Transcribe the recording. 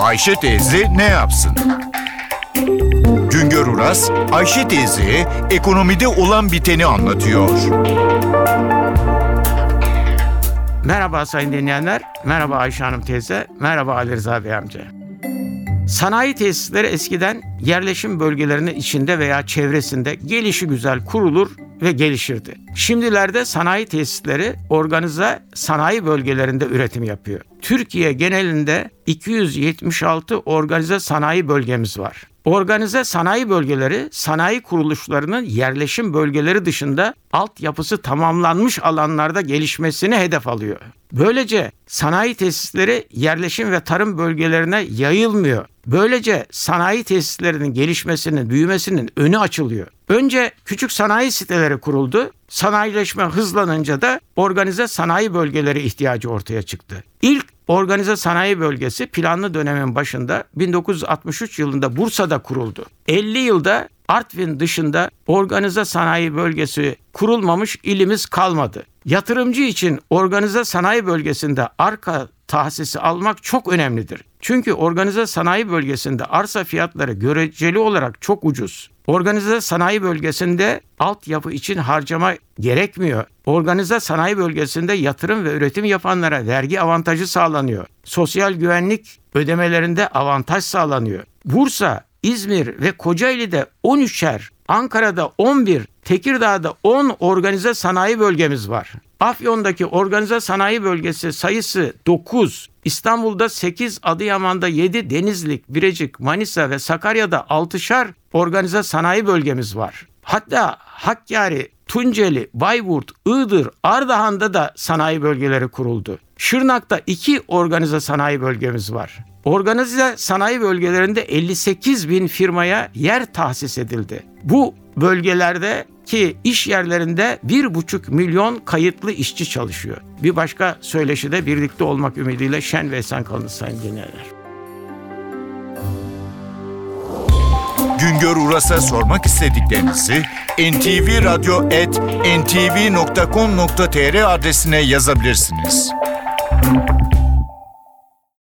Ayşe teyze ne yapsın? Güngör Uras, Ayşe teyze ekonomide olan biteni anlatıyor. Merhaba sayın dinleyenler, merhaba Ayşe Hanım teyze, merhaba Ali Rıza Bey amca. Sanayi tesisleri eskiden yerleşim bölgelerinin içinde veya çevresinde gelişi güzel kurulur ve gelişirdi. Şimdilerde sanayi tesisleri organize sanayi bölgelerinde üretim yapıyor. Türkiye genelinde 276 organize sanayi bölgemiz var. Organize sanayi bölgeleri sanayi kuruluşlarının yerleşim bölgeleri dışında altyapısı tamamlanmış alanlarda gelişmesini hedef alıyor. Böylece sanayi tesisleri yerleşim ve tarım bölgelerine yayılmıyor. Böylece sanayi tesislerinin gelişmesinin, büyümesinin önü açılıyor. Önce küçük sanayi siteleri kuruldu. Sanayileşme hızlanınca da organize sanayi bölgeleri ihtiyacı ortaya çıktı. İlk organize sanayi bölgesi planlı dönemin başında 1963 yılında Bursa'da kuruldu. 50 yılda Artvin dışında organize sanayi bölgesi kurulmamış ilimiz kalmadı. Yatırımcı için organize sanayi bölgesinde arka tahsisi almak çok önemlidir. Çünkü organize sanayi bölgesinde arsa fiyatları göreceli olarak çok ucuz. Organize sanayi bölgesinde altyapı için harcama gerekmiyor. Organize sanayi bölgesinde yatırım ve üretim yapanlara vergi avantajı sağlanıyor. Sosyal güvenlik ödemelerinde avantaj sağlanıyor. Bursa, İzmir ve Kocaeli'de 13'er, Ankara'da 11, Tekirdağ'da 10 organize sanayi bölgemiz var. Afyon'daki organize sanayi bölgesi sayısı 9, İstanbul'da 8, Adıyaman'da 7, Denizlik, Birecik, Manisa ve Sakarya'da 6'şar organize sanayi bölgemiz var. Hatta Hakkari, Tunceli, Bayburt, Iğdır, Ardahan'da da sanayi bölgeleri kuruldu. Şırnak'ta iki organize sanayi bölgemiz var. Organize sanayi bölgelerinde 58 bin firmaya yer tahsis edildi. Bu bölgelerdeki iş yerlerinde 1,5 milyon kayıtlı işçi çalışıyor. Bir başka söyleşide birlikte olmak ümidiyle şen ve esen kalınız sayın dinleyenler. Güngör Uras'a sormak istediklerinizi ntvradio.com.tr adresine yazabilirsiniz.